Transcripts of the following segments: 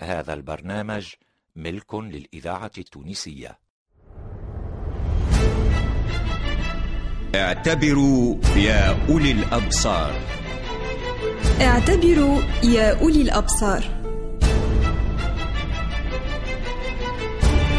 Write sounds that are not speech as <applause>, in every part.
هذا البرنامج ملك للإذاعة التونسية. اعتبروا يا أولي الأبصار. اعتبروا يا أولي الأبصار.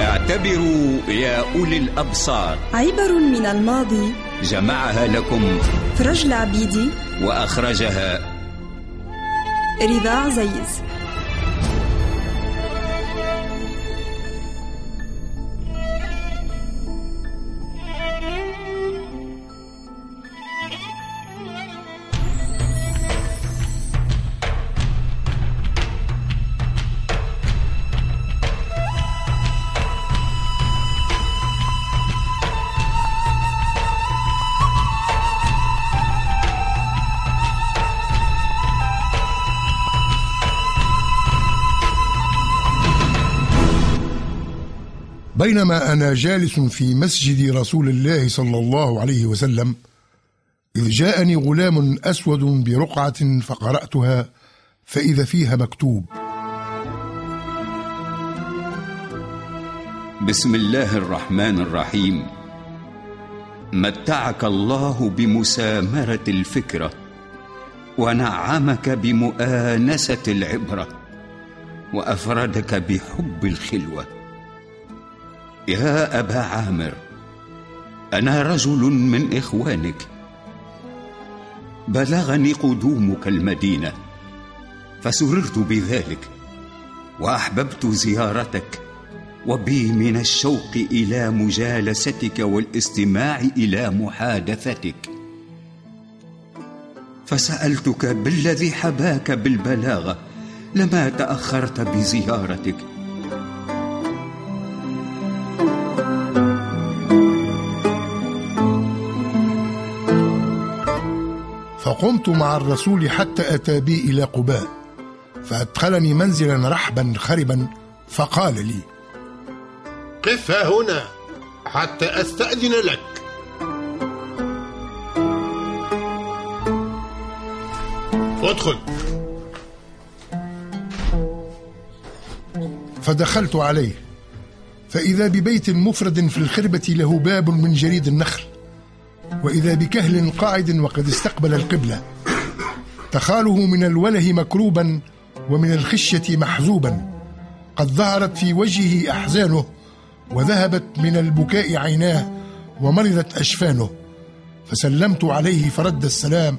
اعتبروا يا أولي الأبصار. عبر من الماضي جمعها لكم. فرج العبيدي وأخرجها. رضا عزيز بينما أنا جالس في مسجد رسول الله صلى الله عليه وسلم إذ جاءني غلام أسود برقعة فقرأتها فإذا فيها مكتوب. بسم الله الرحمن الرحيم. متعك الله بمسامرة الفكرة ونعمك بمؤانسة العبرة وأفردك بحب الخلوة. يا أبا عامر أنا رجل من إخوانك. بلغني قدومك المدينة فسررت بذلك وأحببت زيارتك وبي من الشوق إلى مجالستك والاستماع إلى محادثتك. فسألتك بالذي حباك بالبلاغة لما تأخرت بزيارتك. فقمت مع الرسول حتى أتى بي إلى قباء فأدخلني منزلا رحبا خربا فقال لي قف هنا حتى أستأذن لك. ادخل. فدخلت عليه فإذا ببيت مفرد في الخربة له باب من جريد النخل. وإذا بكهل قاعد وقد استقبل القبلة. تخاله من الوله مكروبا ومن الخشية محزوبا. قد ظهرت في وجهه أحزانه وذهبت من البكاء عيناه ومرضت أشفانه. فسلمت عليه فرد السلام.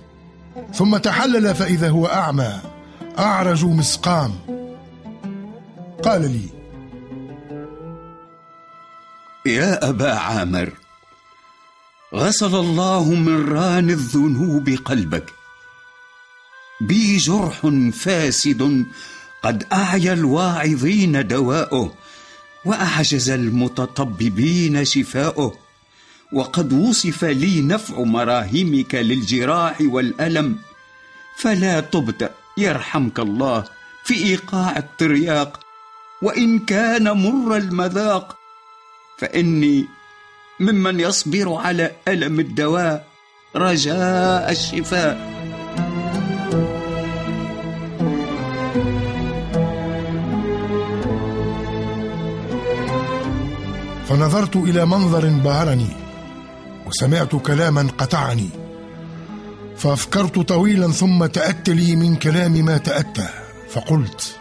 ثم تحلل فإذا هو أعمى أعرج مسقام. قال لي يا أبا عامر غسل الله من ران الذنوب قلبك. بي جرح فاسد قد أعيا الواعظين دواؤه وأعجز المتطببين شفاؤه. وقد وصف لي نفع مراهمك للجراح والألم فلا تبتأ يرحمك الله في إيقاع الترياق. وإن كان مر المذاق فإني ممن يصبر على ألم الدواء رجاء الشفاء. فنظرت إلى منظر بهرني وسمعت كلاما قطعني. فأفكرت طويلا ثم تأتى لي من كلام ما تأتى فقلت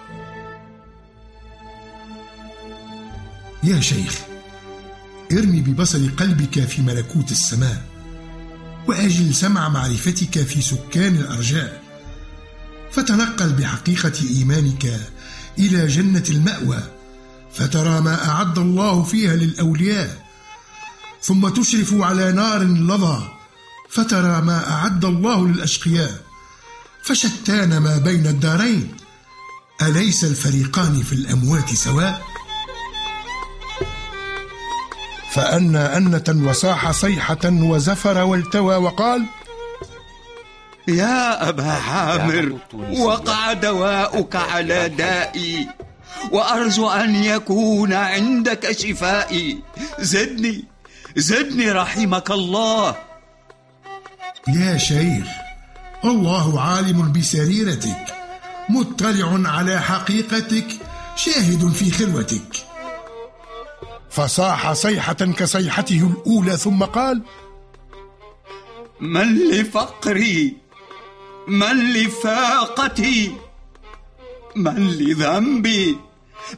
يا شيخ ارمي ببصر قلبك في ملكوت السماء وآجل سمع معرفتك في سكان الأرجاء. فتنقل بحقيقة إيمانك إلى جنة المأوى فترى ما أعد الله فيها للأولياء. ثم تشرف على نار لظى فترى ما أعد الله للأشقياء. فشتان ما بين الدارين أليس الفريقان في الأموات سواء؟ فأنى أنة وصاح صيحة وزفر والتوى وقال يا أبا عامر وقع دواؤك على دائي وأرجو أن يكون عندك شفائي. زدني زدني رحمك الله. يا شيخ الله عالم بسريرتك مطلع على حقيقتك شاهد في خلوتك. فصاح صيحة كصيحته الأولى ثم قال من لفقري من لفاقتي من لذنبي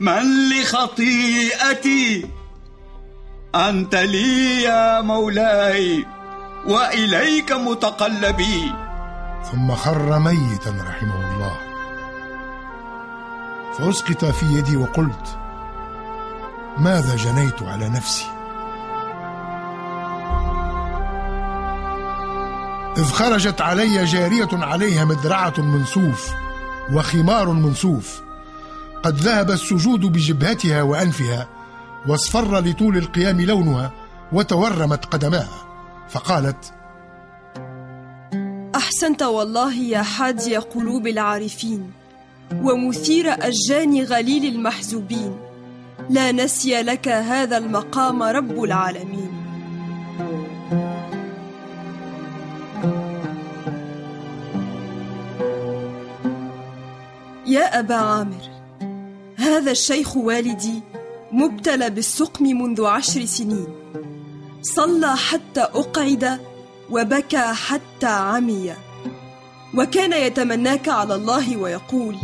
من لخطيئتي أنت لي يا مولاي وإليك متقلبي. ثم خر ميتا رحمه الله. فأسقط في يدي وقلت ماذا جنيت على نفسي؟ إذ خرجت علي جارية عليها مدرعة من صوف وخمار من صوف قد ذهب السجود بجبهتها وأنفها واصفر لطول القيام لونها وتورمت قدماها. فقالت أحسنت والله يا حادي قلوب العارفين ومثير أشجان غليل المحزوبين. لا نسي لك هذا المقام رب العالمين. يا أبا عامر هذا الشيخ والدي مبتلى بالسقم منذ عشر سنين. صلى حتى أقعد وبكى حتى عمي. وكان يتمناك على الله ويقول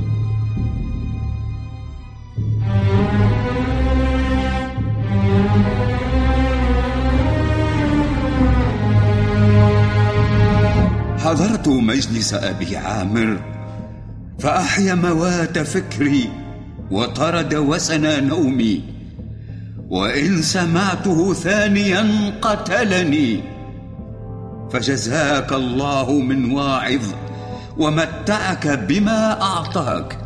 حضرت مجلس أبي عامر فأحيا موات فكري وطرد وسن نومي وإن سمعته ثانيا قتلني. فجزاك الله من واعظ ومتعك بما أعطاك.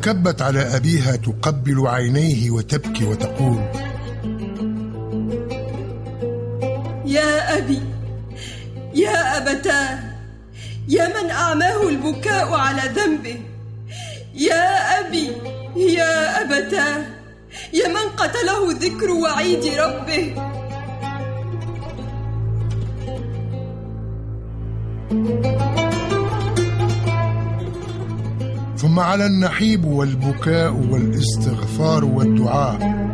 ثم أكبت على أبيها تقبل عينيه وتبكي وتقول يا أبي يا أبتاه يا من أعماه البكاء على ذنبه. يا أبي يا أبتاه يا من قتله ذكر وعيد ربه. ثم على النحيب والبكاء والاستغفار والدعاء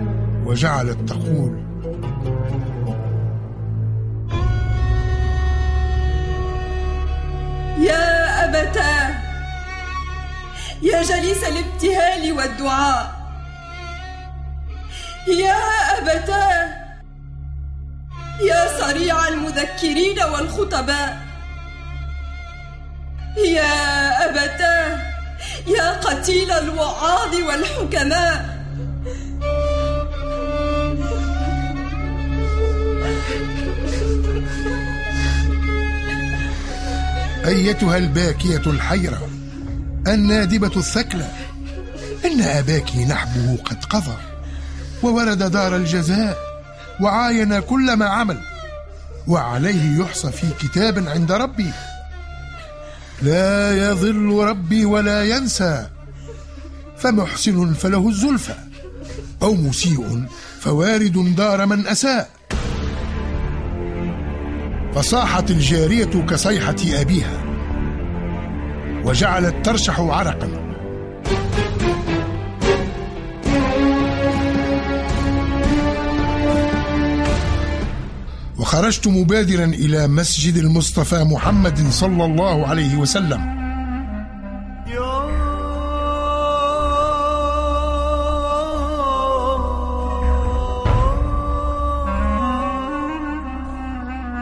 وجعلت تقول يا أبتاه يا جليس الابتهال والدعاء. يا أبتاه يا صريع المذكرين والخطباء. يا أبتاه يا قتيل الوعاظ والحكماء. أيتها الباكية الحيرة النادبة الثكلى. إن أباك نحبه قد قضى وورد دار الجزاء وعاين كل ما عمل. وعليه يحصى في كتاب عند ربي. لا يضل ربي ولا ينسى. فمحسن فله الزلفى أو مسيء فوارد دار من أساء. فصاحت الجارية كصيحة أبيها وجعلت ترشح عرقا. وخرجت مبادرا إلى مسجد المصطفى محمد صلى الله عليه وسلم.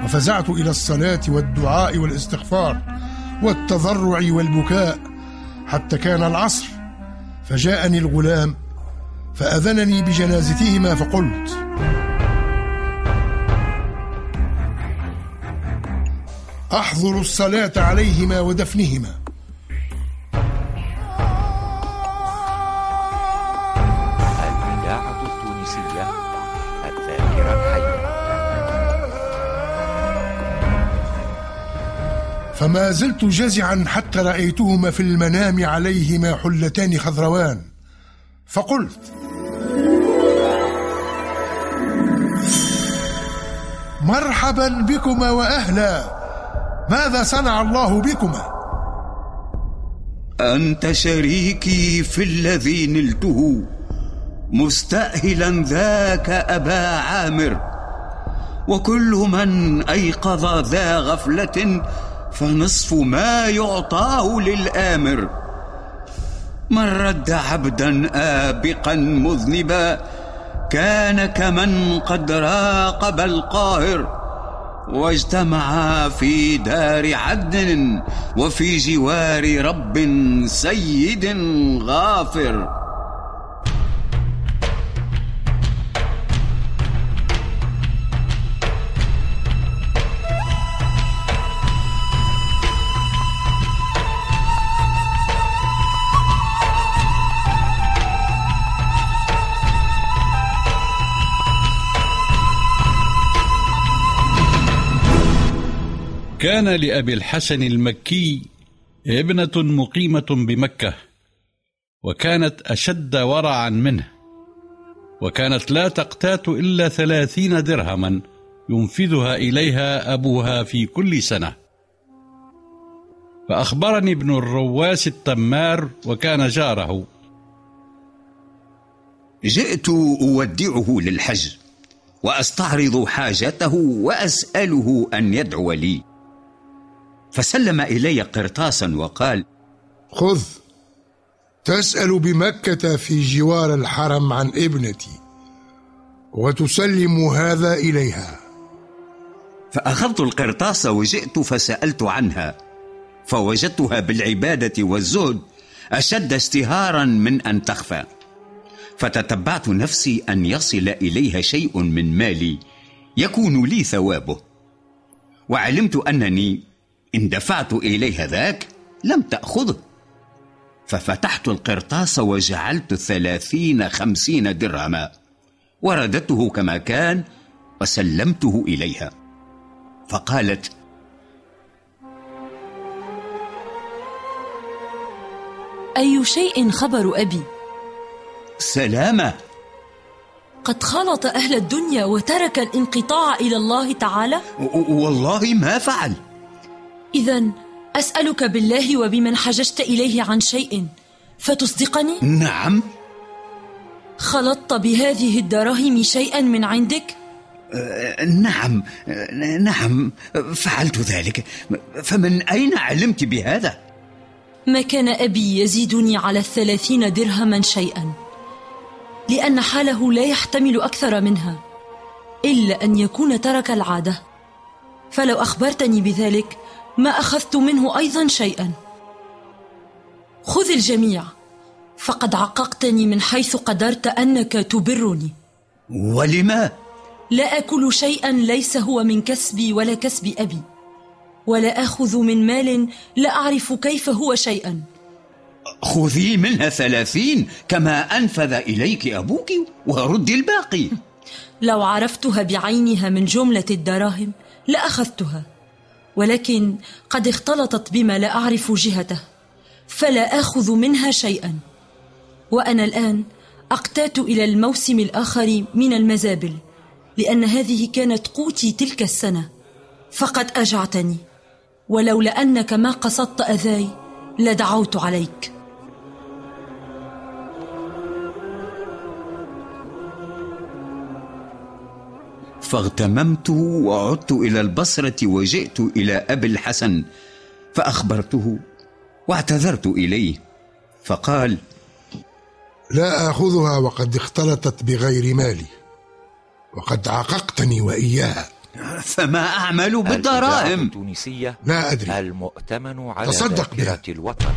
وفزعت إلى الصلاة والدعاء والاستغفار والتضرع والبكاء حتى كان العصر فجاءني الغلام فأذنني بجنازتهما فقلت أحضر الصلاة عليهما ودفنهما. الإذاعة التونسية الذاكرة الحية. فما زلت جزعا حتى رأيتهما في المنام عليهما حلتان خضروان. فقلت مرحبا بكما واهلا. ماذا صنع الله بكما؟ أنت شريكي في الذي نلته مستاهلا ذاك أبا عامر. وكل من أيقظ ذا غفلة فنصف ما يعطاه للآمر. من رد عبدا ابقا مذنبا كان كمن قد راقب القاهر. واجتمعا في دار عدن وفي جوار رب سيد غافر. كان لأبي الحسن المكي ابنة مقيمة بمكة وكانت أشد ورعا منه وكانت لا تقتات إلا ثلاثين درهما ينفذها إليها أبوها في كل سنة. فأخبرني ابن الرواس التمار وكان جاره. جئت أودعه للحج وأستعرض حاجته وأسأله أن يدعو لي. فسلم إلي قرطاسا وقال خذ تسأل بمكة في جوار الحرم عن ابنتي وتسلم هذا إليها. فأخذت القرطاس وجئت فسألت عنها فوجدتها بالعبادة والزهد أشد اشتهارا من أن تخفى. فتتبعت نفسي أن يصل إليها شيء من مالي يكون لي ثوابه. وعلمت أنني إن دفعت إليها ذاك لم تأخذه. ففتحت القرطاس وجعلت ثلاثين خمسين درهما. ورددته كما كان وسلمته إليها. فقالت أي شيء خبر أبي؟ سلامة. قد خلط أهل الدنيا وترك الانقطاع إلى الله تعالى؟ والله ما فعل. إذا أسألك بالله وبمن حججت إليه عن شيء فتصدقني؟ نعم خلطت بهذه الدراهم شيئا من عندك؟ أه نعم أه نعم فعلت ذلك فمن أين علمت بهذا؟ ما كان أبي يزيدني على الثلاثين درهما شيئا لأن حاله لا يحتمل أكثر منها إلا أن يكون ترك العادة فلو أخبرتني بذلك ما أخذت منه أيضا شيئا. خذ الجميع فقد عققتني من حيث قدرت أنك تبرني. ولما؟ لا أكل شيئا ليس هو من كسبي ولا كسب أبي ولا أخذ من مال لا أعرف كيف هو شيئا. خذي منها ثلاثين كما أنفذ إليك أبوك وردي الباقي. <laughs> لو عرفتها بعينها من جملة الدراهم لأخذتها. ولكن قد اختلطت بما لا أعرف جهته فلا آخذ منها شيئا. وأنا الآن أقتات إلى الموسم الآخر من المزابل لأن هذه كانت قوتي تلك السنة. فقد أجعتني ولولا أنك ما قصدت أذاي لدعوت عليك. فاغتممت وعدت إلى البصرة وجئت إلى أبي الحسن فأخبرته واعتذرت إليه فقال لا آخذها وقد اختلطت بغير مالي وقد عققتني وإياها. فما أعمل بالدراهم التونسية لا أدري. المؤتمن على تصدق بها. الوطن.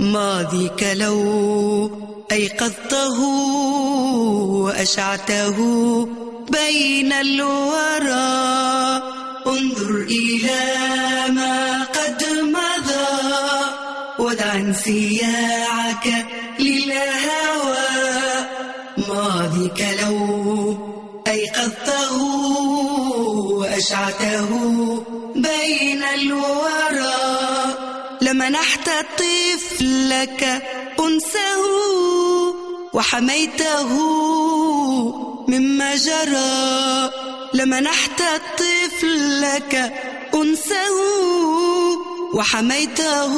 ماضيك لو أيقظته وأشعته بين الورى. انظر إلى ما قد مضى ودع انسياعك للهوى. ماضيك لو أيقظته وأشعته بين الورى. لمنحت طفلك أنسه وحميته مما جرى لمنحت طفلك أنسه وحميته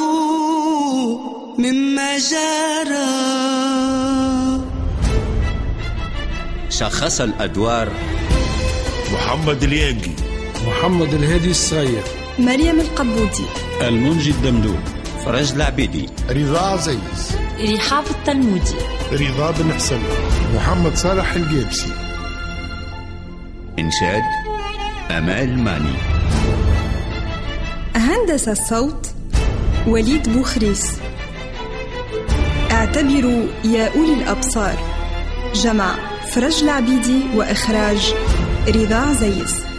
مما جرى شخص الأدوار محمد اليانجي. محمد الهادي الصغير. مريم القبودي المنجي الدمدوم. فرج العبيدي. رضا عزيز. رحاب التلمودي. رضا بن حسن. محمد صالح الجيبسي إنشاد أمال ماني. هندس الصوت وليد بوخريس. اعتبروا يا أولي الأبصار. جمع فرج العبيدي وإخراج رضا عزيز.